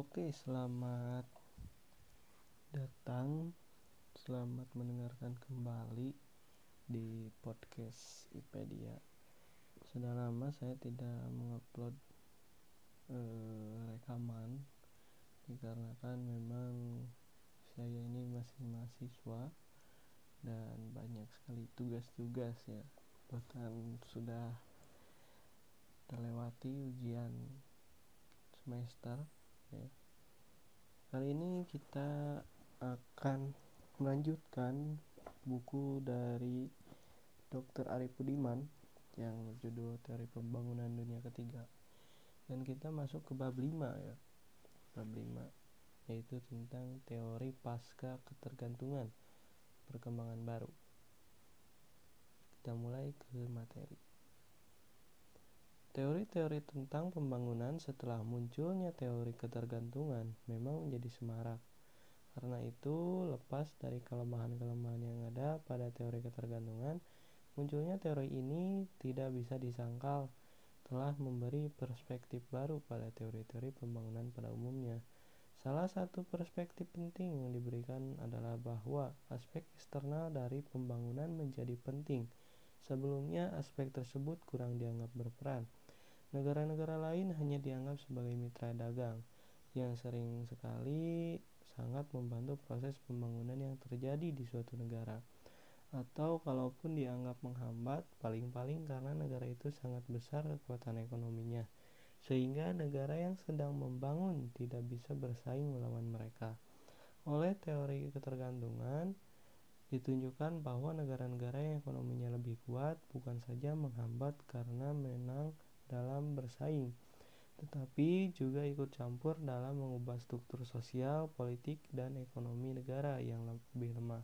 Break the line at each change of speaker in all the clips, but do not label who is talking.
Oke, selamat datang. Selamat mendengarkan kembali di podcast Ipedia. Sudah lama saya tidak mengupload eh, rekaman dikarenakan memang saya ini masih mahasiswa dan banyak sekali tugas-tugas ya. Bahkan sudah terlewati ujian semester Kali ini kita akan melanjutkan buku dari Dr. Arif Budiman yang berjudul Teori Pembangunan Dunia Ketiga. Dan kita masuk ke bab 5 ya. Bab 5 yaitu tentang teori pasca ketergantungan perkembangan baru. Kita mulai ke materi. Teori-teori tentang pembangunan setelah munculnya teori ketergantungan memang menjadi semarak. Karena itu, lepas dari kelemahan-kelemahan yang ada pada teori ketergantungan, munculnya teori ini tidak bisa disangkal telah memberi perspektif baru pada teori-teori pembangunan pada umumnya. Salah satu perspektif penting yang diberikan adalah bahwa aspek eksternal dari pembangunan menjadi penting. Sebelumnya, aspek tersebut kurang dianggap berperan. Negara-negara lain hanya dianggap sebagai mitra dagang yang sering sekali sangat membantu proses pembangunan yang terjadi di suatu negara. Atau kalaupun dianggap menghambat, paling-paling karena negara itu sangat besar kekuatan ekonominya, sehingga negara yang sedang membangun tidak bisa bersaing melawan mereka. Oleh teori ketergantungan, ditunjukkan bahwa negara-negara yang ekonominya lebih kuat bukan saja menghambat karena menang dalam bersaing, tetapi juga ikut campur dalam mengubah struktur sosial, politik, dan ekonomi negara yang lebih lemah.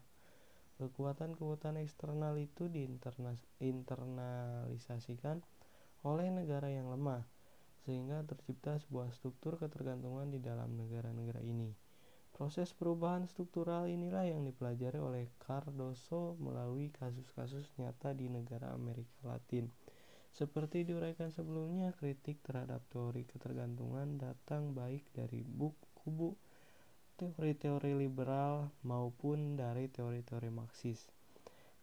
Kekuatan-kekuatan eksternal itu diinternalisasikan oleh negara yang lemah, sehingga tercipta sebuah struktur ketergantungan di dalam negara-negara ini. Proses perubahan struktural inilah yang dipelajari oleh Cardoso melalui kasus-kasus nyata di negara Amerika Latin. Seperti diuraikan sebelumnya, kritik terhadap teori ketergantungan datang baik dari kubu teori-teori liberal maupun dari teori-teori Marxis.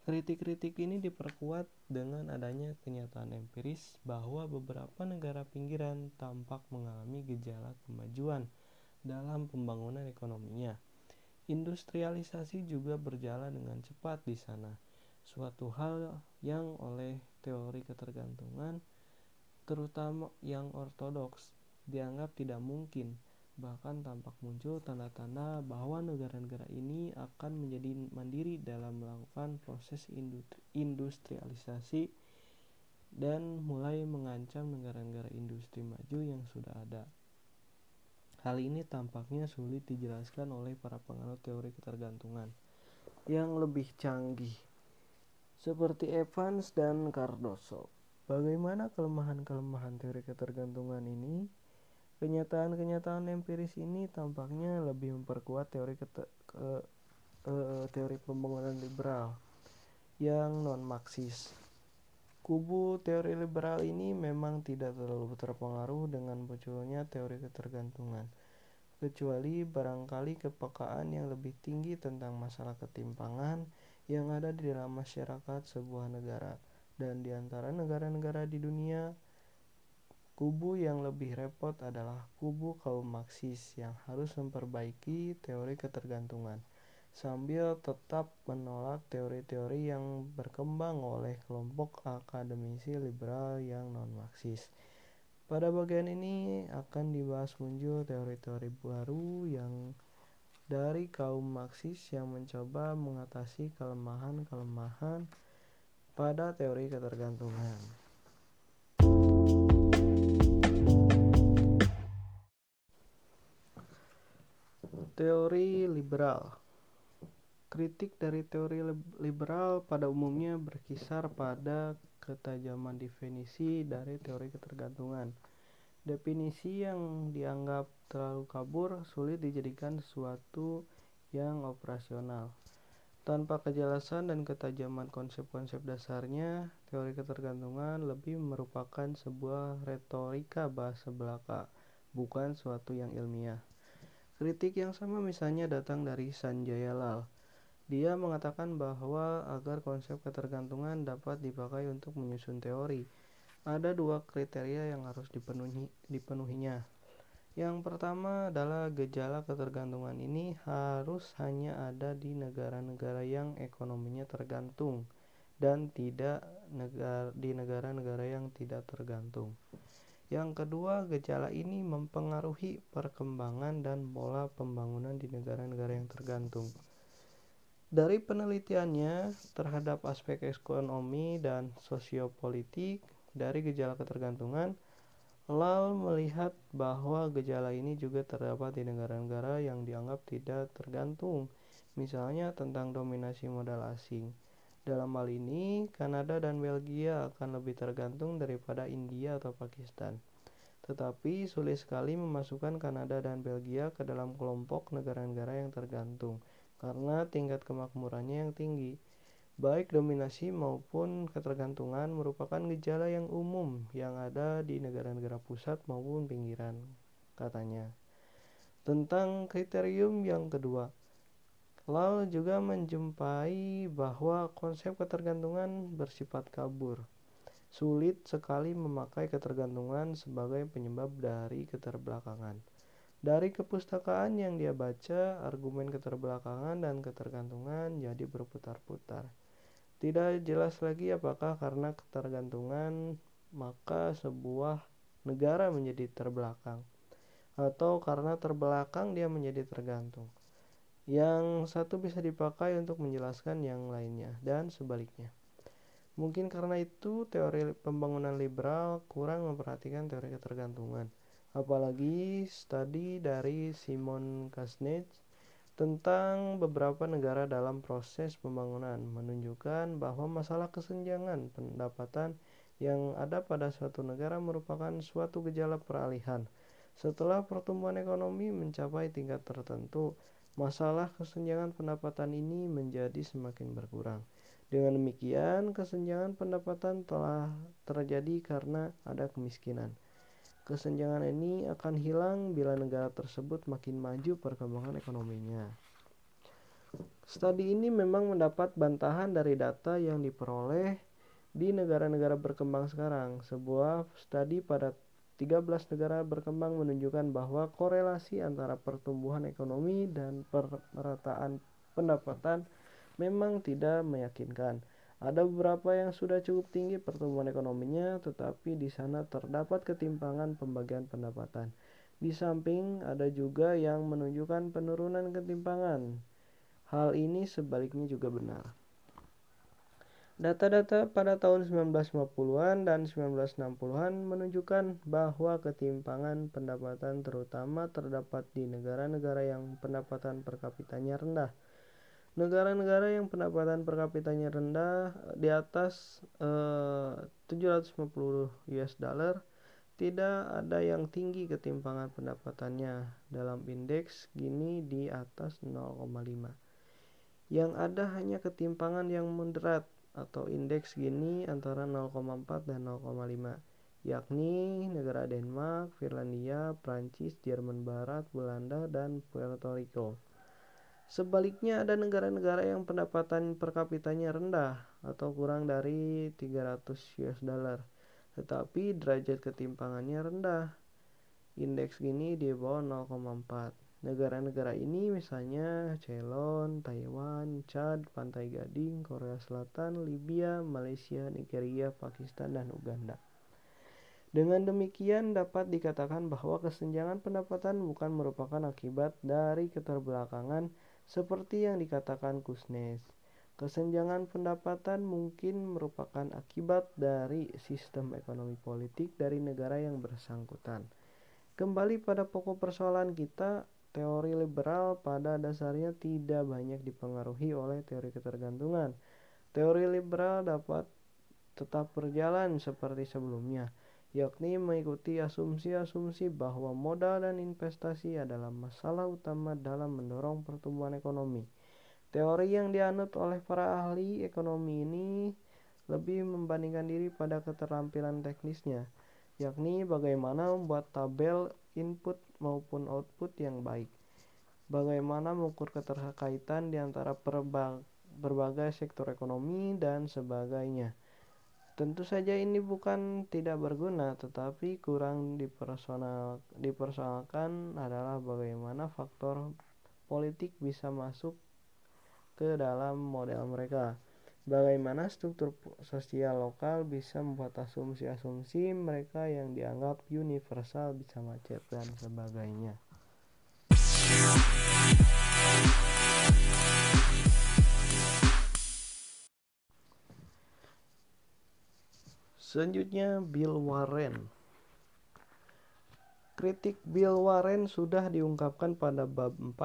Kritik-kritik ini diperkuat dengan adanya kenyataan empiris bahwa beberapa negara pinggiran tampak mengalami gejala kemajuan dalam pembangunan ekonominya. Industrialisasi juga berjalan dengan cepat di sana suatu hal yang oleh teori ketergantungan terutama yang ortodoks dianggap tidak mungkin bahkan tampak muncul tanda-tanda bahwa negara-negara ini akan menjadi mandiri dalam melakukan proses industrialisasi dan mulai mengancam negara-negara industri maju yang sudah ada. Hal ini tampaknya sulit dijelaskan oleh para penganut teori ketergantungan yang lebih canggih seperti Evans dan Cardoso. Bagaimana kelemahan-kelemahan teori ketergantungan ini? Kenyataan-kenyataan empiris ini tampaknya lebih memperkuat teori kete, ke, uh, teori pembangunan liberal yang non-Marxis. Kubu teori liberal ini memang tidak terlalu terpengaruh dengan munculnya teori ketergantungan, kecuali barangkali kepekaan yang lebih tinggi tentang masalah ketimpangan yang ada di dalam masyarakat sebuah negara dan di antara negara-negara di dunia kubu yang lebih repot adalah kubu kaum Marxis yang harus memperbaiki teori ketergantungan sambil tetap menolak teori-teori yang berkembang oleh kelompok akademisi liberal yang non-Marxis. Pada bagian ini akan dibahas muncul teori-teori baru yang dari kaum Marxis yang mencoba mengatasi kelemahan-kelemahan pada teori ketergantungan. Teori liberal Kritik dari teori liberal pada umumnya berkisar pada ketajaman definisi dari teori ketergantungan Definisi yang dianggap terlalu kabur sulit dijadikan sesuatu yang operasional. Tanpa kejelasan dan ketajaman konsep-konsep dasarnya, teori ketergantungan lebih merupakan sebuah retorika bahasa belaka, bukan suatu yang ilmiah. Kritik yang sama misalnya datang dari Sanjaya Lal. Dia mengatakan bahwa agar konsep ketergantungan dapat dipakai untuk menyusun teori, ada dua kriteria yang harus dipenuhi, dipenuhinya. Yang pertama adalah gejala ketergantungan ini harus hanya ada di negara-negara yang ekonominya tergantung dan tidak negara, di negara-negara yang tidak tergantung. Yang kedua, gejala ini mempengaruhi perkembangan dan pola pembangunan di negara-negara yang tergantung. Dari penelitiannya terhadap aspek ekonomi dan sosiopolitik dari gejala ketergantungan, Lal melihat bahwa gejala ini juga terdapat di negara-negara yang dianggap tidak tergantung, misalnya tentang dominasi modal asing. Dalam hal ini, Kanada dan Belgia akan lebih tergantung daripada India atau Pakistan. Tetapi sulit sekali memasukkan Kanada dan Belgia ke dalam kelompok negara-negara yang tergantung karena tingkat kemakmurannya yang tinggi. Baik dominasi maupun ketergantungan merupakan gejala yang umum yang ada di negara-negara pusat maupun pinggiran, katanya. Tentang kriterium yang kedua, Lal juga menjumpai bahwa konsep ketergantungan bersifat kabur. Sulit sekali memakai ketergantungan sebagai penyebab dari keterbelakangan. Dari kepustakaan yang dia baca, argumen keterbelakangan dan ketergantungan jadi berputar-putar. Tidak jelas lagi apakah karena ketergantungan maka sebuah negara menjadi terbelakang atau karena terbelakang dia menjadi tergantung. Yang satu bisa dipakai untuk menjelaskan yang lainnya dan sebaliknya. Mungkin karena itu teori pembangunan liberal kurang memperhatikan teori ketergantungan. Apalagi studi dari Simon Kasnetz tentang beberapa negara dalam proses pembangunan menunjukkan bahwa masalah kesenjangan pendapatan yang ada pada suatu negara merupakan suatu gejala peralihan. Setelah pertumbuhan ekonomi mencapai tingkat tertentu, masalah kesenjangan pendapatan ini menjadi semakin berkurang. Dengan demikian, kesenjangan pendapatan telah terjadi karena ada kemiskinan. Kesenjangan ini akan hilang bila negara tersebut makin maju perkembangan ekonominya. Studi ini memang mendapat bantahan dari data yang diperoleh di negara-negara berkembang sekarang. Sebuah studi pada 13 negara berkembang menunjukkan bahwa korelasi antara pertumbuhan ekonomi dan pemerataan pendapatan memang tidak meyakinkan. Ada beberapa yang sudah cukup tinggi pertumbuhan ekonominya, tetapi di sana terdapat ketimpangan pembagian pendapatan. Di samping ada juga yang menunjukkan penurunan ketimpangan. Hal ini sebaliknya juga benar. Data-data pada tahun 1950-an dan 1960-an menunjukkan bahwa ketimpangan pendapatan terutama terdapat di negara-negara yang pendapatan per kapitanya rendah negara-negara yang pendapatan per kapitanya rendah di atas eh, 750 US dollar tidak ada yang tinggi ketimpangan pendapatannya dalam indeks Gini di atas 0,5 yang ada hanya ketimpangan yang moderat atau indeks Gini antara 0,4 dan 0,5 yakni negara Denmark, Finlandia, Prancis, Jerman Barat, Belanda, dan Puerto Rico. Sebaliknya ada negara-negara yang pendapatan per kapitanya rendah atau kurang dari 300 US dollar, tetapi derajat ketimpangannya rendah. Indeks gini di bawah 0,4. Negara-negara ini misalnya Ceylon, Taiwan, Chad, Pantai Gading, Korea Selatan, Libya, Malaysia, Nigeria, Pakistan, dan Uganda. Dengan demikian dapat dikatakan bahwa kesenjangan pendapatan bukan merupakan akibat dari keterbelakangan seperti yang dikatakan Kusnes, kesenjangan pendapatan mungkin merupakan akibat dari sistem ekonomi politik dari negara yang bersangkutan. Kembali pada pokok persoalan kita, teori liberal pada dasarnya tidak banyak dipengaruhi oleh teori ketergantungan. Teori liberal dapat tetap berjalan seperti sebelumnya yakni mengikuti asumsi-asumsi bahwa modal dan investasi adalah masalah utama dalam mendorong pertumbuhan ekonomi. Teori yang dianut oleh para ahli ekonomi ini lebih membandingkan diri pada keterampilan teknisnya, yakni bagaimana membuat tabel input maupun output yang baik. bagaimana mengukur keterkaitan di antara berbagai sektor ekonomi, dan sebagainya. Tentu saja ini bukan tidak berguna, tetapi kurang dipersonal, dipersoalkan adalah bagaimana faktor politik bisa masuk ke dalam model mereka. Bagaimana struktur sosial lokal bisa membuat asumsi-asumsi mereka yang dianggap universal bisa macet dan sebagainya. Selanjutnya Bill Warren. Kritik Bill Warren sudah diungkapkan pada bab 4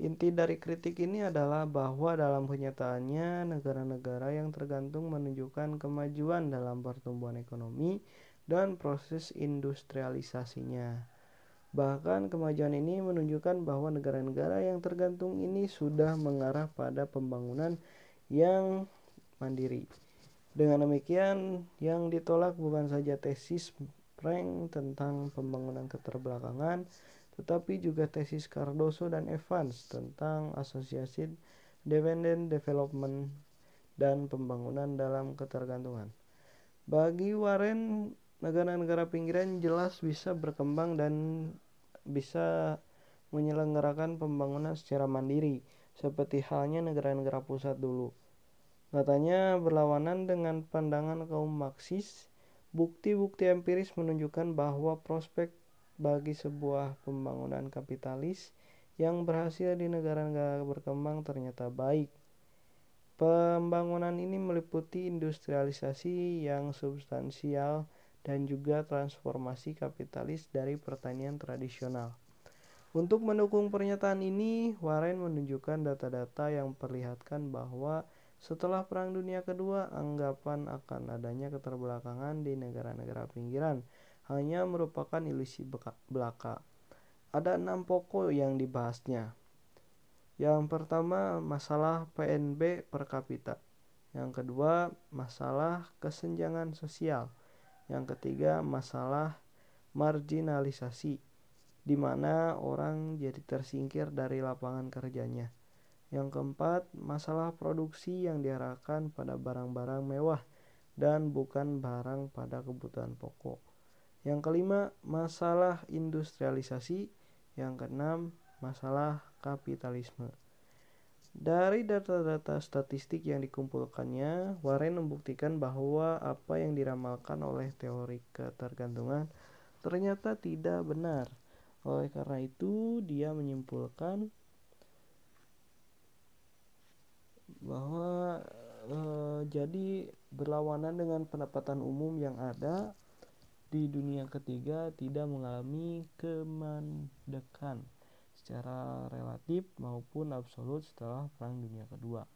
Inti dari kritik ini adalah bahwa dalam kenyataannya negara-negara yang tergantung menunjukkan kemajuan dalam pertumbuhan ekonomi dan proses industrialisasinya. Bahkan kemajuan ini menunjukkan bahwa negara-negara yang tergantung ini sudah mengarah pada pembangunan yang mandiri. Dengan demikian, yang ditolak bukan saja tesis Frank tentang pembangunan keterbelakangan, tetapi juga tesis Cardoso dan Evans tentang asosiasi dependent development dan pembangunan dalam ketergantungan. Bagi Warren, negara-negara pinggiran jelas bisa berkembang dan bisa menyelenggarakan pembangunan secara mandiri, seperti halnya negara-negara pusat dulu. Katanya berlawanan dengan pandangan kaum Marxis, bukti-bukti empiris menunjukkan bahwa prospek bagi sebuah pembangunan kapitalis yang berhasil di negara-negara berkembang ternyata baik. Pembangunan ini meliputi industrialisasi yang substansial dan juga transformasi kapitalis dari pertanian tradisional. Untuk mendukung pernyataan ini, Warren menunjukkan data-data yang memperlihatkan bahwa setelah Perang Dunia Kedua, anggapan akan adanya keterbelakangan di negara-negara pinggiran hanya merupakan ilusi belaka. Ada enam pokok yang dibahasnya. Yang pertama, masalah PNB per kapita. Yang kedua, masalah kesenjangan sosial. Yang ketiga, masalah marginalisasi, di mana orang jadi tersingkir dari lapangan kerjanya. Yang keempat, masalah produksi yang diarahkan pada barang-barang mewah dan bukan barang pada kebutuhan pokok. Yang kelima, masalah industrialisasi. Yang keenam, masalah kapitalisme. Dari data-data statistik yang dikumpulkannya, Warren membuktikan bahwa apa yang diramalkan oleh teori ketergantungan ternyata tidak benar. Oleh karena itu, dia menyimpulkan bahwa e, jadi berlawanan dengan pendapatan umum yang ada di dunia ketiga tidak mengalami kemandekan secara relatif maupun absolut setelah Perang Dunia Kedua.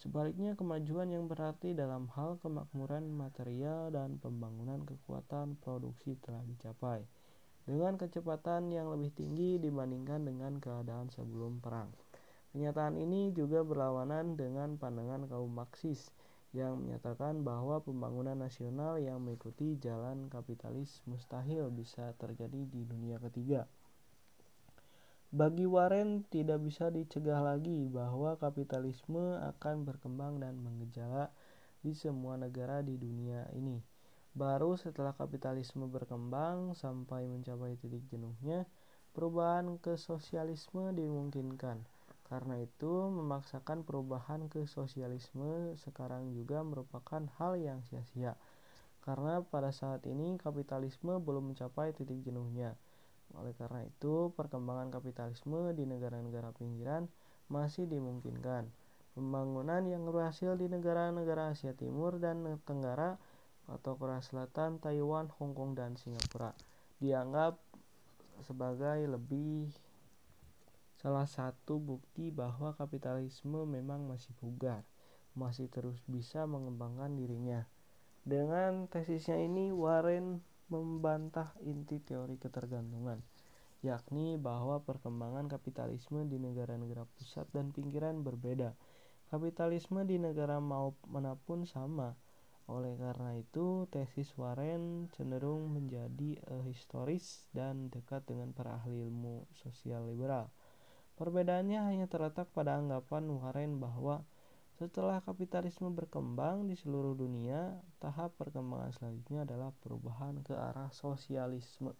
Sebaliknya, kemajuan yang berarti dalam hal kemakmuran material dan pembangunan kekuatan produksi telah dicapai dengan kecepatan yang lebih tinggi dibandingkan dengan keadaan sebelum perang. Kenyataan ini juga berlawanan dengan pandangan kaum Marxis yang menyatakan bahwa pembangunan nasional yang mengikuti jalan kapitalis mustahil bisa terjadi di dunia ketiga. Bagi Warren tidak bisa dicegah lagi bahwa kapitalisme akan berkembang dan mengejala di semua negara di dunia ini. Baru setelah kapitalisme berkembang sampai mencapai titik jenuhnya, perubahan ke sosialisme dimungkinkan. Karena itu, memaksakan perubahan ke sosialisme sekarang juga merupakan hal yang sia-sia. Karena pada saat ini kapitalisme belum mencapai titik jenuhnya. Oleh karena itu, perkembangan kapitalisme di negara-negara pinggiran masih dimungkinkan. Pembangunan yang berhasil di negara-negara Asia Timur dan Tenggara atau Korea Selatan, Taiwan, Hong Kong, dan Singapura dianggap sebagai lebih salah satu bukti bahwa kapitalisme memang masih bugar, masih terus bisa mengembangkan dirinya. Dengan tesisnya ini, Warren membantah inti teori ketergantungan, yakni bahwa perkembangan kapitalisme di negara-negara pusat dan pinggiran berbeda. Kapitalisme di negara mana pun sama. Oleh karena itu, tesis Warren cenderung menjadi historis dan dekat dengan para ahli ilmu sosial liberal. Perbedaannya hanya terletak pada anggapan Warren bahwa setelah kapitalisme berkembang di seluruh dunia, tahap perkembangan selanjutnya adalah perubahan ke arah sosialisme.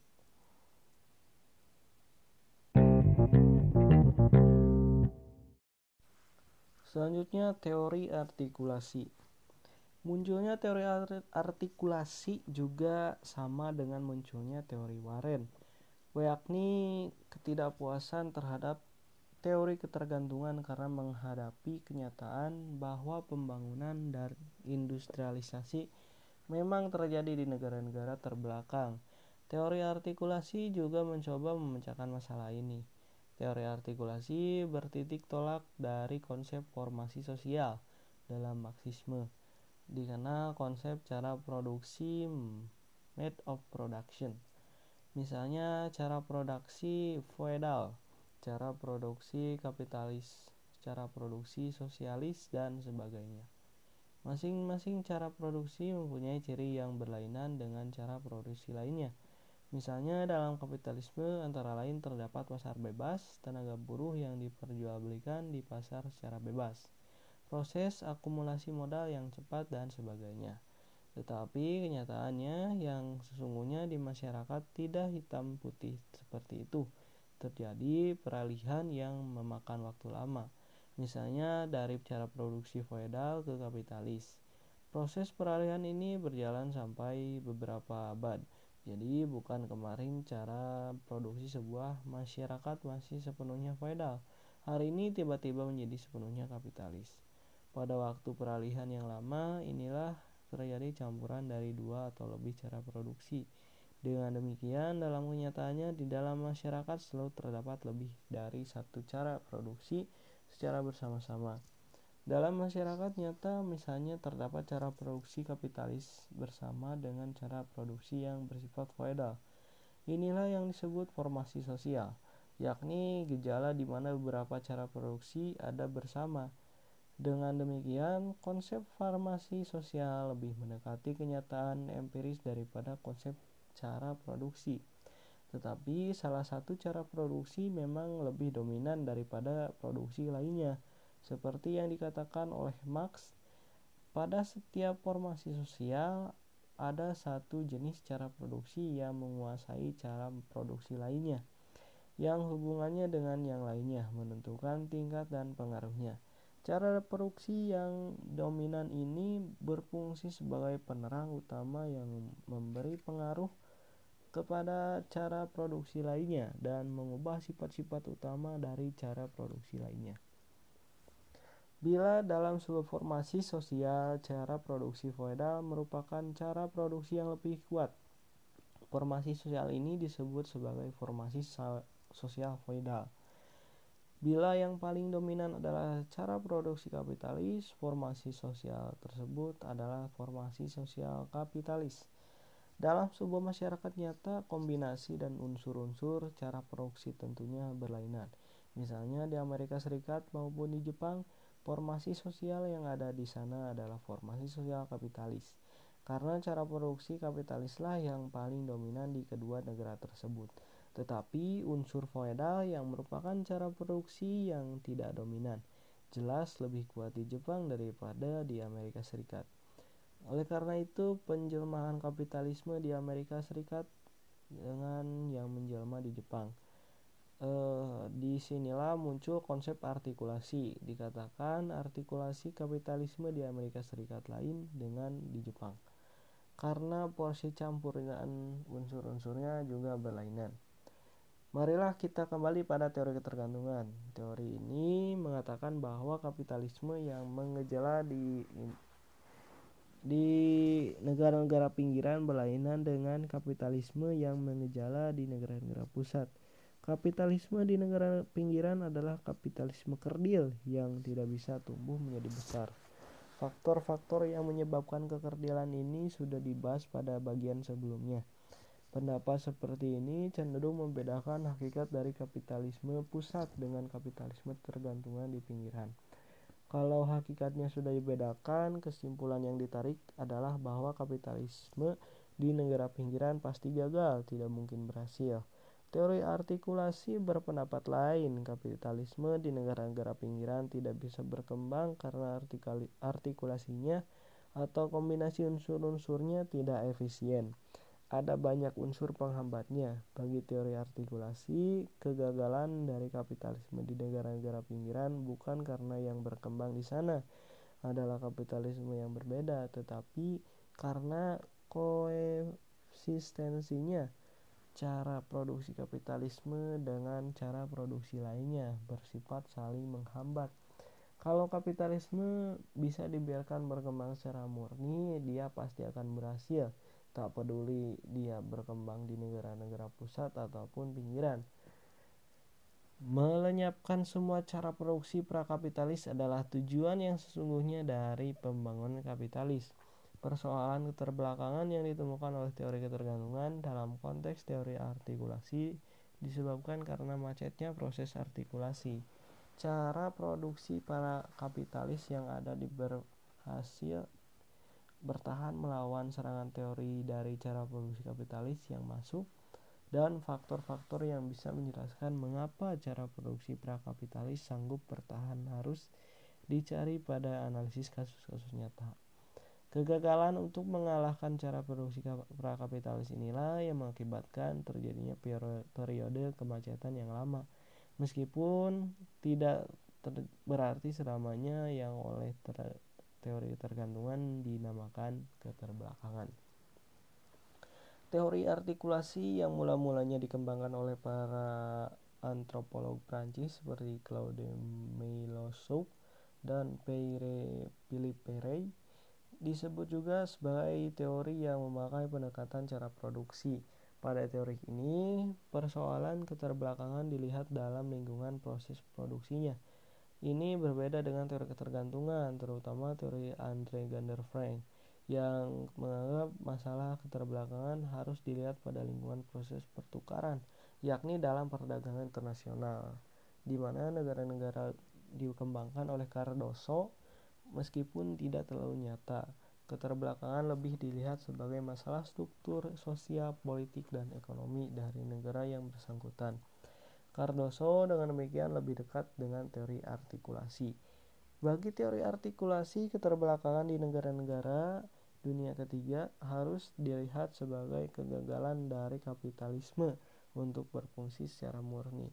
Selanjutnya teori artikulasi. Munculnya teori artikulasi juga sama dengan munculnya teori Warren, yakni ketidakpuasan terhadap teori ketergantungan karena menghadapi kenyataan bahwa pembangunan dan industrialisasi memang terjadi di negara-negara terbelakang. Teori artikulasi juga mencoba memecahkan masalah ini. Teori artikulasi bertitik tolak dari konsep formasi sosial dalam Marxisme, dikenal konsep cara produksi made of production. Misalnya cara produksi feudal cara produksi kapitalis, cara produksi sosialis, dan sebagainya. Masing-masing cara produksi mempunyai ciri yang berlainan dengan cara produksi lainnya. Misalnya dalam kapitalisme antara lain terdapat pasar bebas, tenaga buruh yang diperjualbelikan di pasar secara bebas, proses akumulasi modal yang cepat dan sebagainya. Tetapi kenyataannya yang sesungguhnya di masyarakat tidak hitam putih seperti itu terjadi peralihan yang memakan waktu lama, misalnya dari cara produksi feodal ke kapitalis. Proses peralihan ini berjalan sampai beberapa abad. Jadi bukan kemarin cara produksi sebuah masyarakat masih sepenuhnya feodal. Hari ini tiba-tiba menjadi sepenuhnya kapitalis. Pada waktu peralihan yang lama, inilah terjadi campuran dari dua atau lebih cara produksi dengan demikian, dalam kenyataannya di dalam masyarakat selalu terdapat lebih dari satu cara produksi secara bersama-sama. Dalam masyarakat nyata misalnya terdapat cara produksi kapitalis bersama dengan cara produksi yang bersifat feodal. Inilah yang disebut formasi sosial, yakni gejala di mana beberapa cara produksi ada bersama. Dengan demikian, konsep farmasi sosial lebih mendekati kenyataan empiris daripada konsep cara produksi. Tetapi salah satu cara produksi memang lebih dominan daripada produksi lainnya. Seperti yang dikatakan oleh Marx, pada setiap formasi sosial ada satu jenis cara produksi yang menguasai cara produksi lainnya yang hubungannya dengan yang lainnya menentukan tingkat dan pengaruhnya. Cara produksi yang dominan ini berfungsi sebagai penerang utama yang memberi pengaruh kepada cara produksi lainnya dan mengubah sifat-sifat utama dari cara produksi lainnya. Bila dalam sebuah formasi sosial, cara produksi feodal merupakan cara produksi yang lebih kuat. Formasi sosial ini disebut sebagai formasi sosial feodal. Bila yang paling dominan adalah cara produksi kapitalis, formasi sosial tersebut adalah formasi sosial kapitalis. Dalam sebuah masyarakat nyata, kombinasi dan unsur-unsur cara produksi tentunya berlainan. Misalnya di Amerika Serikat maupun di Jepang, formasi sosial yang ada di sana adalah formasi sosial kapitalis. Karena cara produksi kapitalislah yang paling dominan di kedua negara tersebut. Tetapi unsur feodal yang merupakan cara produksi yang tidak dominan jelas lebih kuat di Jepang daripada di Amerika Serikat. Oleh karena itu, penjelmaan kapitalisme di Amerika Serikat dengan yang menjelma di Jepang. E, di sinilah muncul konsep artikulasi. Dikatakan artikulasi kapitalisme di Amerika Serikat lain dengan di Jepang. Karena porsi campuran unsur-unsurnya juga berlainan. Marilah kita kembali pada teori ketergantungan. Teori ini mengatakan bahwa kapitalisme yang mengejala di di negara-negara pinggiran berlainan dengan kapitalisme yang mengejala di negara-negara pusat. Kapitalisme di negara pinggiran adalah kapitalisme kerdil yang tidak bisa tumbuh menjadi besar. Faktor-faktor yang menyebabkan kekerdilan ini sudah dibahas pada bagian sebelumnya. Pendapat seperti ini cenderung membedakan hakikat dari kapitalisme pusat dengan kapitalisme tergantungan di pinggiran. Kalau hakikatnya sudah dibedakan, kesimpulan yang ditarik adalah bahwa kapitalisme di negara pinggiran pasti gagal, tidak mungkin berhasil. Teori artikulasi berpendapat lain, kapitalisme di negara-negara pinggiran tidak bisa berkembang karena artikulasinya atau kombinasi unsur-unsurnya tidak efisien. Ada banyak unsur penghambatnya. Bagi teori artikulasi, kegagalan dari kapitalisme di negara-negara pinggiran bukan karena yang berkembang di sana adalah kapitalisme yang berbeda, tetapi karena koeksistensinya cara produksi kapitalisme dengan cara produksi lainnya bersifat saling menghambat. Kalau kapitalisme bisa dibiarkan berkembang secara murni, dia pasti akan berhasil. Tak peduli dia berkembang di negara-negara pusat ataupun pinggiran. Melenyapkan semua cara produksi prakapitalis adalah tujuan yang sesungguhnya dari pembangunan kapitalis. Persoalan keterbelakangan yang ditemukan oleh teori ketergantungan dalam konteks teori artikulasi disebabkan karena macetnya proses artikulasi. Cara produksi para kapitalis yang ada di berhasil bertahan melawan serangan teori dari cara produksi kapitalis yang masuk dan faktor-faktor yang bisa menjelaskan mengapa cara produksi prakapitalis sanggup bertahan harus dicari pada analisis kasus-kasus nyata. Kegagalan untuk mengalahkan cara produksi prakapitalis inilah yang mengakibatkan terjadinya periode kemacetan yang lama. Meskipun tidak berarti selamanya yang oleh ter teori ketergantungan dinamakan keterbelakangan. Teori artikulasi yang mula-mulanya dikembangkan oleh para antropolog Prancis seperti Claude Meillassoux dan Pierre Philippe Rey disebut juga sebagai teori yang memakai pendekatan cara produksi. Pada teori ini, persoalan keterbelakangan dilihat dalam lingkungan proses produksinya. Ini berbeda dengan teori ketergantungan, terutama teori Andre Gander Frank, yang menganggap masalah keterbelakangan harus dilihat pada lingkungan proses pertukaran, yakni dalam perdagangan internasional, di mana negara-negara dikembangkan oleh Cardoso meskipun tidak terlalu nyata. Keterbelakangan lebih dilihat sebagai masalah struktur sosial, politik, dan ekonomi dari negara yang bersangkutan. Cardoso dengan demikian lebih dekat dengan teori artikulasi. Bagi teori artikulasi, keterbelakangan di negara-negara dunia ketiga harus dilihat sebagai kegagalan dari kapitalisme untuk berfungsi secara murni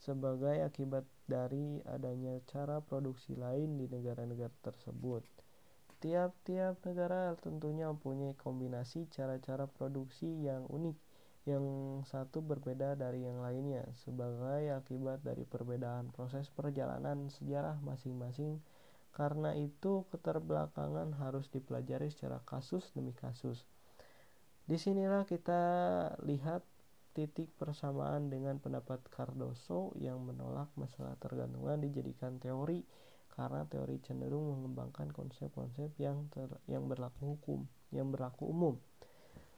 sebagai akibat dari adanya cara produksi lain di negara-negara tersebut. Tiap-tiap negara tentunya mempunyai kombinasi cara-cara produksi yang unik, yang satu berbeda dari yang lainnya, sebagai akibat dari perbedaan proses perjalanan sejarah masing-masing. Karena itu, keterbelakangan harus dipelajari secara kasus demi kasus. Di sinilah kita lihat titik persamaan dengan pendapat Cardoso yang menolak masalah tergantungan dijadikan teori karena teori cenderung mengembangkan konsep-konsep yang ter, yang berlaku hukum, yang berlaku umum.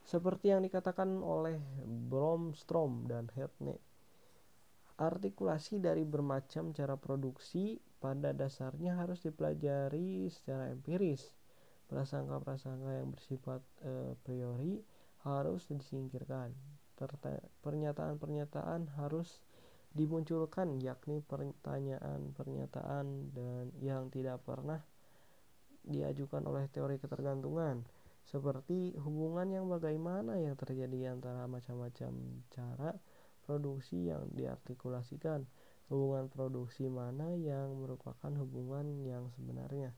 Seperti yang dikatakan oleh Bromstrom dan Hertne. Artikulasi dari bermacam cara produksi pada dasarnya harus dipelajari secara empiris. Prasangka-prasangka yang bersifat e, priori harus disingkirkan pernyataan-pernyataan harus dimunculkan yakni pertanyaan-pernyataan dan yang tidak pernah diajukan oleh teori ketergantungan seperti hubungan yang bagaimana yang terjadi antara macam-macam cara produksi yang diartikulasikan. Hubungan produksi mana yang merupakan hubungan yang sebenarnya?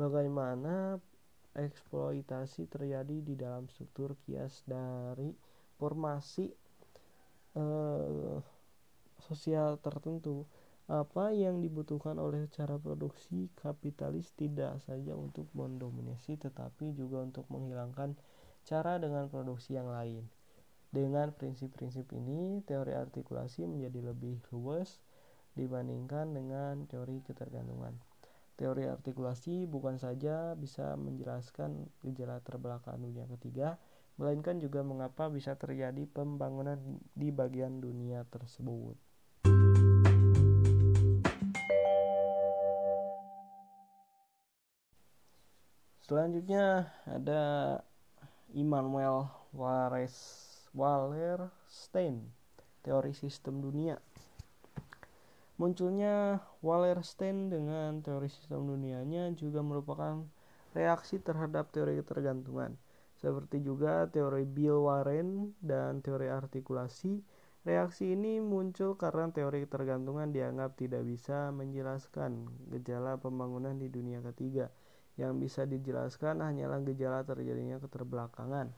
Bagaimana eksploitasi terjadi di dalam struktur kias dari formasi uh, sosial tertentu apa yang dibutuhkan oleh cara produksi kapitalis tidak saja untuk mendominasi tetapi juga untuk menghilangkan cara dengan produksi yang lain. Dengan prinsip-prinsip ini, teori artikulasi menjadi lebih luas dibandingkan dengan teori ketergantungan. Teori artikulasi bukan saja bisa menjelaskan gejala terbelakang dunia ketiga, melainkan juga mengapa bisa terjadi pembangunan di bagian dunia tersebut. Selanjutnya ada Immanuel Wallerstein. teori sistem dunia. Munculnya Wallerstein dengan teori sistem dunianya juga merupakan reaksi terhadap teori ketergantungan. Seperti juga teori Bill Warren dan teori artikulasi, reaksi ini muncul karena teori ketergantungan dianggap tidak bisa menjelaskan gejala pembangunan di dunia ketiga. Yang bisa dijelaskan hanyalah gejala terjadinya keterbelakangan.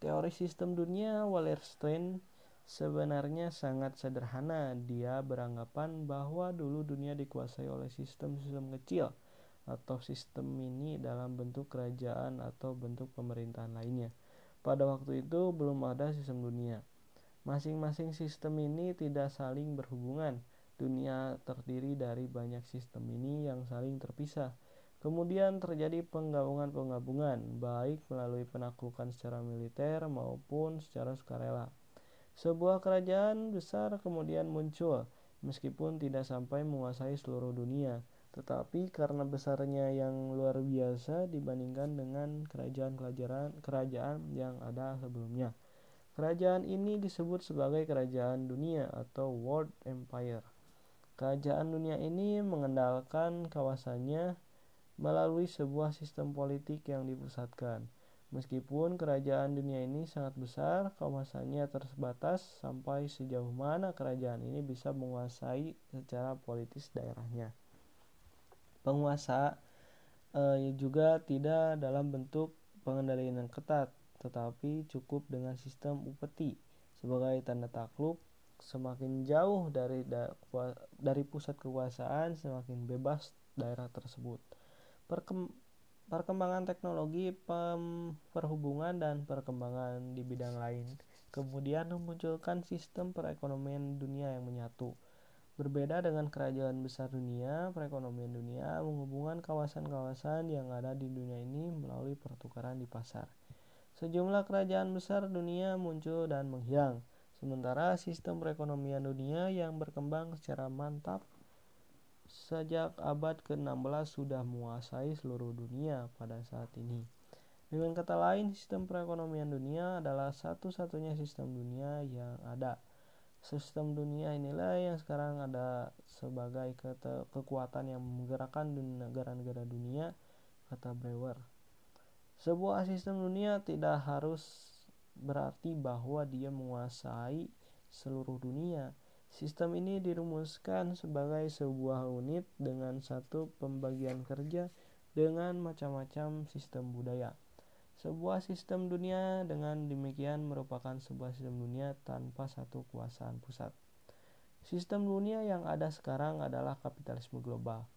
Teori sistem dunia Wallerstein sebenarnya sangat sederhana. Dia beranggapan bahwa dulu dunia dikuasai oleh sistem-sistem kecil atau sistem mini dalam bentuk kerajaan atau bentuk pemerintahan lainnya. Pada waktu itu belum ada sistem dunia. Masing-masing sistem ini tidak saling berhubungan. Dunia terdiri dari banyak sistem ini yang saling terpisah. Kemudian terjadi penggabungan-penggabungan, baik melalui penaklukan secara militer maupun secara sukarela. Sebuah kerajaan besar kemudian muncul, meskipun tidak sampai menguasai seluruh dunia, tetapi karena besarnya yang luar biasa dibandingkan dengan kerajaan-kerajaan kerajaan yang ada sebelumnya. Kerajaan ini disebut sebagai kerajaan dunia atau world empire. Kerajaan dunia ini mengendalikan kawasannya melalui sebuah sistem politik yang dipusatkan. Meskipun kerajaan dunia ini sangat besar, kawasannya terbatas sampai sejauh mana kerajaan ini bisa menguasai secara politis daerahnya. Penguasa e, juga tidak dalam bentuk pengendalian yang ketat, tetapi cukup dengan sistem upeti sebagai tanda takluk semakin jauh dari da, dari pusat kekuasaan semakin bebas daerah tersebut. Perkem, perkembangan teknologi perhubungan dan perkembangan di bidang lain kemudian memunculkan sistem perekonomian dunia yang menyatu. Berbeda dengan kerajaan besar dunia, perekonomian dunia menghubungkan kawasan-kawasan yang ada di dunia ini melalui pertukaran di pasar. Sejumlah kerajaan besar dunia muncul dan menghilang, sementara sistem perekonomian dunia yang berkembang secara mantap sejak abad ke-16 sudah menguasai seluruh dunia pada saat ini. Dengan kata lain, sistem perekonomian dunia adalah satu-satunya sistem dunia yang ada. Sistem dunia inilah yang sekarang ada sebagai kekuatan yang menggerakkan negara-negara dunia, kata Brewer. Sebuah sistem dunia tidak harus berarti bahwa dia menguasai seluruh dunia Sistem ini dirumuskan sebagai sebuah unit dengan satu pembagian kerja dengan macam-macam sistem budaya. Sebuah sistem dunia dengan demikian merupakan sebuah sistem dunia tanpa satu kuasaan pusat. Sistem dunia yang ada sekarang adalah kapitalisme global.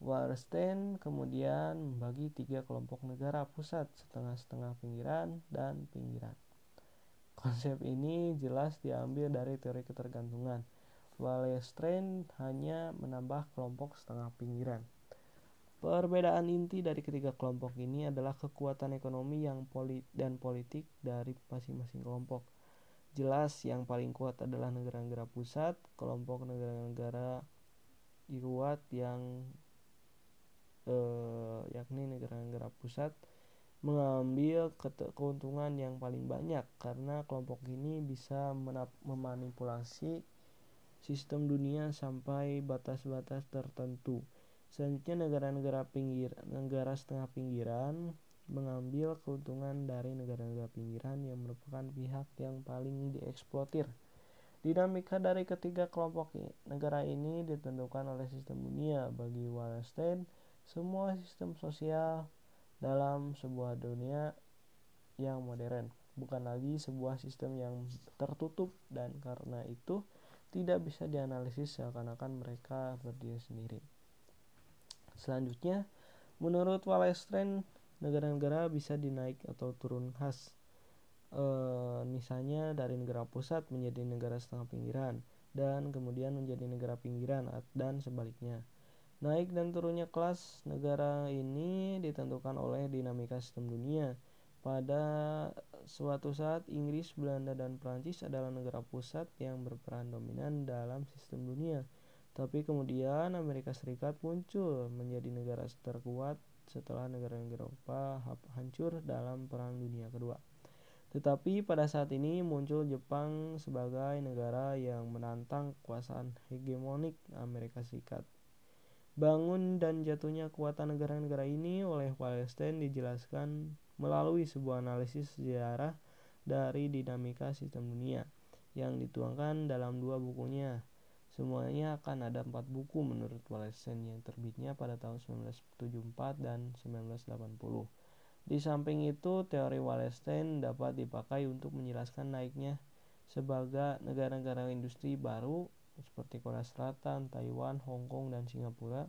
Wallerstein kemudian membagi tiga kelompok negara pusat, setengah-setengah pinggiran, dan pinggiran. Konsep ini jelas diambil dari teori ketergantungan. Wallerstein hanya menambah kelompok setengah pinggiran. Perbedaan inti dari ketiga kelompok ini adalah kekuatan ekonomi yang polit dan politik dari masing-masing kelompok. Jelas yang paling kuat adalah negara-negara pusat, kelompok negara-negara kuat yang eh, yakni negara-negara pusat mengambil keuntungan yang paling banyak karena kelompok ini bisa memanipulasi sistem dunia sampai batas-batas tertentu. Selanjutnya negara-negara pinggir, negara setengah pinggiran mengambil keuntungan dari negara-negara pinggiran yang merupakan pihak yang paling dieksploitir. Dinamika dari ketiga kelompok negara ini ditentukan oleh sistem dunia. Bagi Wallerstein, semua sistem sosial dalam sebuah dunia yang modern, bukan lagi sebuah sistem yang tertutup dan karena itu tidak bisa dianalisis seakan-akan mereka berdiri sendiri. Selanjutnya, menurut Wallerstein, negara-negara bisa dinaik atau turun khas. E, misalnya dari negara pusat menjadi negara setengah pinggiran dan kemudian menjadi negara pinggiran dan sebaliknya. Naik dan turunnya kelas negara ini ditentukan oleh dinamika sistem dunia. Pada suatu saat Inggris, Belanda, dan Prancis adalah negara pusat yang berperan dominan dalam sistem dunia. Tapi kemudian Amerika Serikat muncul menjadi negara terkuat setelah negara-negara Eropa hancur dalam Perang Dunia Kedua. Tetapi pada saat ini muncul Jepang sebagai negara yang menantang kekuasaan hegemonik Amerika Serikat. Bangun dan jatuhnya kekuatan negara-negara ini oleh Wallenstein dijelaskan melalui sebuah analisis sejarah dari dinamika sistem dunia yang dituangkan dalam dua bukunya Semuanya akan ada empat buku menurut Wallenstein yang terbitnya pada tahun 1974 dan 1980. Di samping itu, teori Wallenstein dapat dipakai untuk menjelaskan naiknya sebagai negara-negara industri baru seperti Korea Selatan, Taiwan, Hong Kong, dan Singapura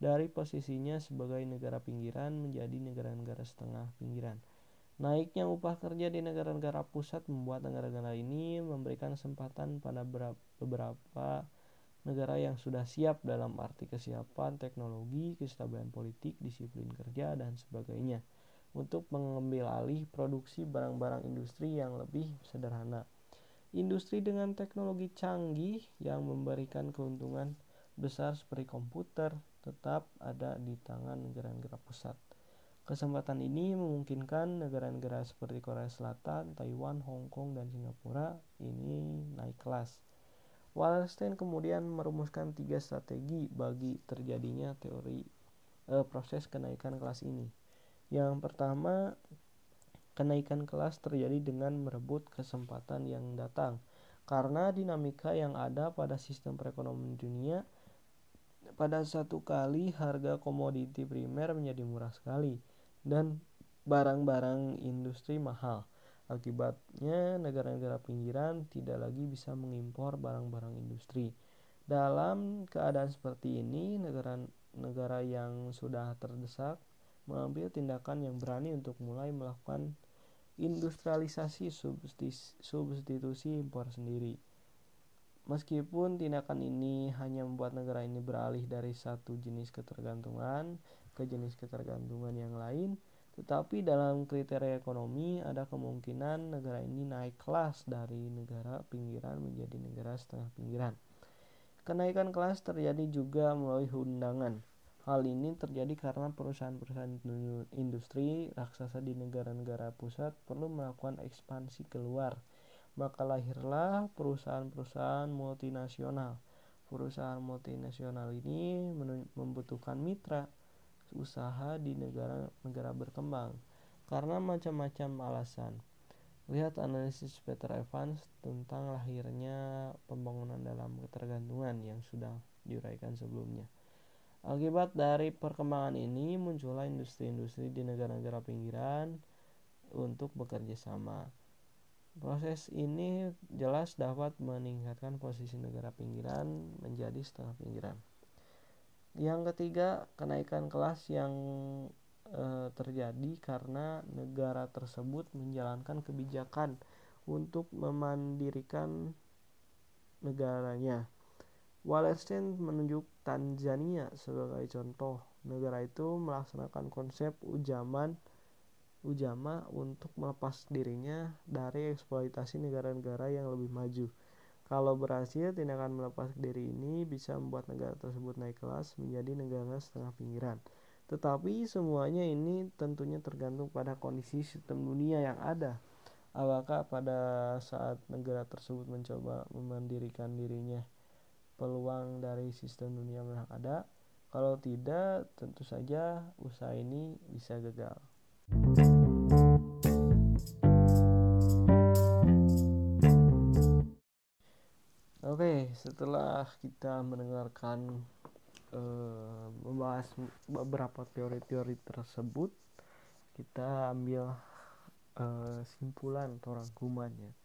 dari posisinya sebagai negara pinggiran menjadi negara-negara setengah pinggiran. Naiknya upah kerja di negara-negara pusat membuat negara-negara ini memberikan kesempatan pada beberapa negara yang sudah siap dalam arti kesiapan teknologi, kestabilan politik, disiplin kerja, dan sebagainya untuk mengambil alih produksi barang-barang industri yang lebih sederhana. Industri dengan teknologi canggih yang memberikan keuntungan besar seperti komputer tetap ada di tangan negara-negara pusat. Kesempatan ini memungkinkan negara-negara seperti Korea Selatan, Taiwan, Hong Kong, dan Singapura ini naik kelas Wallenstein kemudian merumuskan tiga strategi bagi terjadinya teori eh, proses kenaikan kelas ini. Yang pertama, kenaikan kelas terjadi dengan merebut kesempatan yang datang karena dinamika yang ada pada sistem perekonomian dunia pada satu kali harga komoditi primer menjadi murah sekali dan barang-barang industri mahal. Akibatnya, negara-negara pinggiran tidak lagi bisa mengimpor barang-barang industri. Dalam keadaan seperti ini, negara-negara yang sudah terdesak mengambil tindakan yang berani untuk mulai melakukan industrialisasi substitusi impor sendiri. Meskipun tindakan ini hanya membuat negara ini beralih dari satu jenis ketergantungan ke jenis ketergantungan yang lain, tetapi dalam kriteria ekonomi ada kemungkinan negara ini naik kelas dari negara pinggiran menjadi negara setengah pinggiran. Kenaikan kelas terjadi juga melalui undangan. Hal ini terjadi karena perusahaan-perusahaan industri raksasa di negara-negara pusat perlu melakukan ekspansi keluar. Maka lahirlah perusahaan-perusahaan multinasional. Perusahaan multinasional ini membutuhkan mitra usaha di negara-negara berkembang karena macam-macam alasan. Lihat analisis Peter Evans tentang lahirnya pembangunan dalam ketergantungan yang sudah diuraikan sebelumnya. Akibat dari perkembangan ini muncullah industri-industri di negara-negara pinggiran untuk bekerja sama. Proses ini jelas dapat meningkatkan posisi negara pinggiran menjadi setengah pinggiran. Yang ketiga, kenaikan kelas yang e, terjadi karena negara tersebut menjalankan kebijakan untuk memandirikan negaranya. Wallenstein menunjuk Tanzania sebagai contoh. Negara itu melaksanakan konsep ujaman ujama untuk melepas dirinya dari eksploitasi negara-negara yang lebih maju. Kalau berhasil, tindakan melepas diri ini bisa membuat negara tersebut naik kelas menjadi negara setengah pinggiran. Tetapi semuanya ini tentunya tergantung pada kondisi sistem dunia yang ada. Apakah pada saat negara tersebut mencoba memandirikan dirinya, peluang dari sistem dunia yang ada? Kalau tidak, tentu saja usaha ini bisa gagal. Oke, setelah kita mendengarkan uh, membahas beberapa teori-teori tersebut, kita ambil uh, simpulan atau rangkumannya.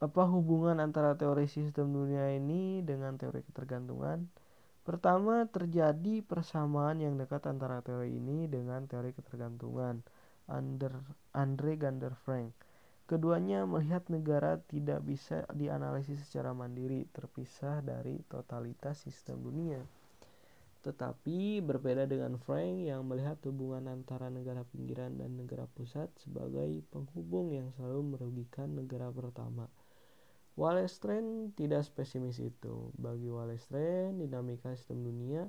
Apa hubungan antara teori sistem dunia ini dengan teori ketergantungan? Pertama, terjadi persamaan yang dekat antara teori ini dengan teori ketergantungan. Andre Gander Frank Keduanya melihat negara tidak bisa dianalisis secara mandiri, terpisah dari totalitas sistem dunia. Tetapi berbeda dengan Frank yang melihat hubungan antara negara pinggiran dan negara pusat sebagai penghubung yang selalu merugikan negara pertama. Wallenstein tidak spesimis itu. Bagi Wallenstein, dinamika sistem dunia,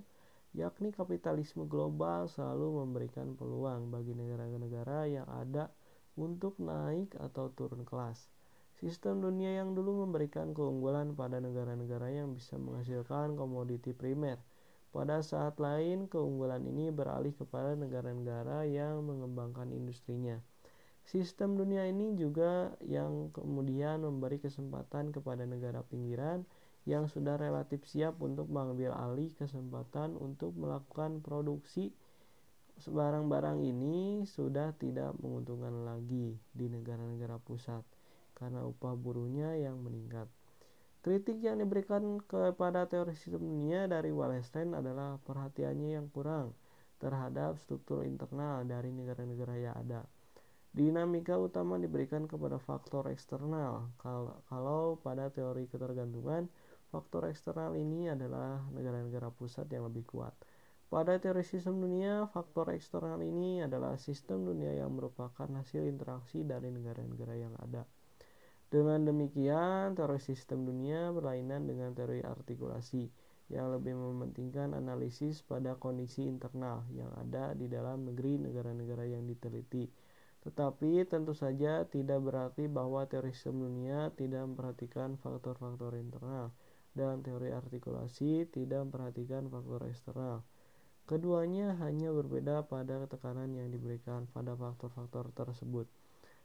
yakni kapitalisme global selalu memberikan peluang bagi negara-negara yang ada untuk naik atau turun kelas. Sistem dunia yang dulu memberikan keunggulan pada negara-negara yang bisa menghasilkan komoditi primer. Pada saat lain, keunggulan ini beralih kepada negara-negara yang mengembangkan industrinya. Sistem dunia ini juga yang kemudian memberi kesempatan kepada negara pinggiran yang sudah relatif siap untuk mengambil alih kesempatan untuk melakukan produksi barang-barang ini sudah tidak menguntungkan lagi di negara-negara pusat karena upah buruhnya yang meningkat. Kritik yang diberikan kepada teori sistem dunia dari Wallenstein adalah perhatiannya yang kurang terhadap struktur internal dari negara-negara yang ada. Dinamika utama diberikan kepada faktor eksternal. Kalau pada teori ketergantungan, faktor eksternal ini adalah negara-negara pusat yang lebih kuat. Pada teori sistem dunia, faktor eksternal ini adalah sistem dunia yang merupakan hasil interaksi dari negara-negara yang ada. Dengan demikian, teori sistem dunia berlainan dengan teori artikulasi yang lebih mementingkan analisis pada kondisi internal yang ada di dalam negeri negara-negara yang diteliti. Tetapi tentu saja tidak berarti bahwa teori sistem dunia tidak memperhatikan faktor-faktor internal dan teori artikulasi tidak memperhatikan faktor eksternal. Keduanya hanya berbeda pada tekanan yang diberikan pada faktor-faktor tersebut.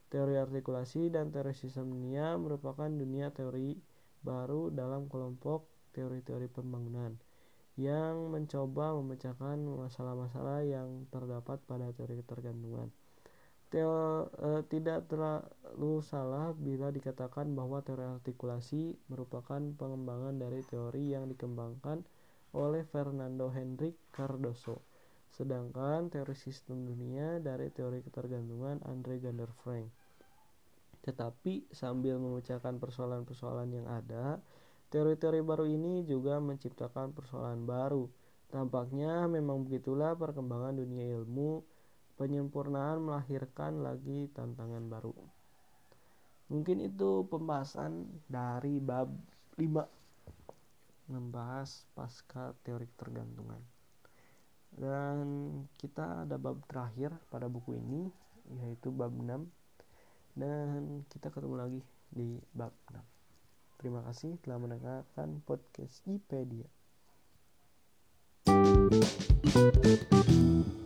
Teori artikulasi dan teori sistem dunia merupakan dunia teori baru dalam kelompok teori-teori pembangunan yang mencoba memecahkan masalah-masalah yang terdapat pada teori ketergantungan. Teo, eh, tidak terlalu salah bila dikatakan bahwa teori artikulasi merupakan pengembangan dari teori yang dikembangkan oleh Fernando Henrique Cardoso. Sedangkan teori sistem dunia dari teori ketergantungan Andre Gander Frank. Tetapi sambil memecahkan persoalan-persoalan yang ada, teori-teori baru ini juga menciptakan persoalan baru. Tampaknya memang begitulah perkembangan dunia ilmu, penyempurnaan melahirkan lagi tantangan baru. Mungkin itu pembahasan dari bab 5 membahas pasca teori ketergantungan. Dan kita ada bab terakhir pada buku ini yaitu bab 6 dan kita ketemu lagi di bab 6 terima kasih telah mendengarkan podcast Wikipedia thank you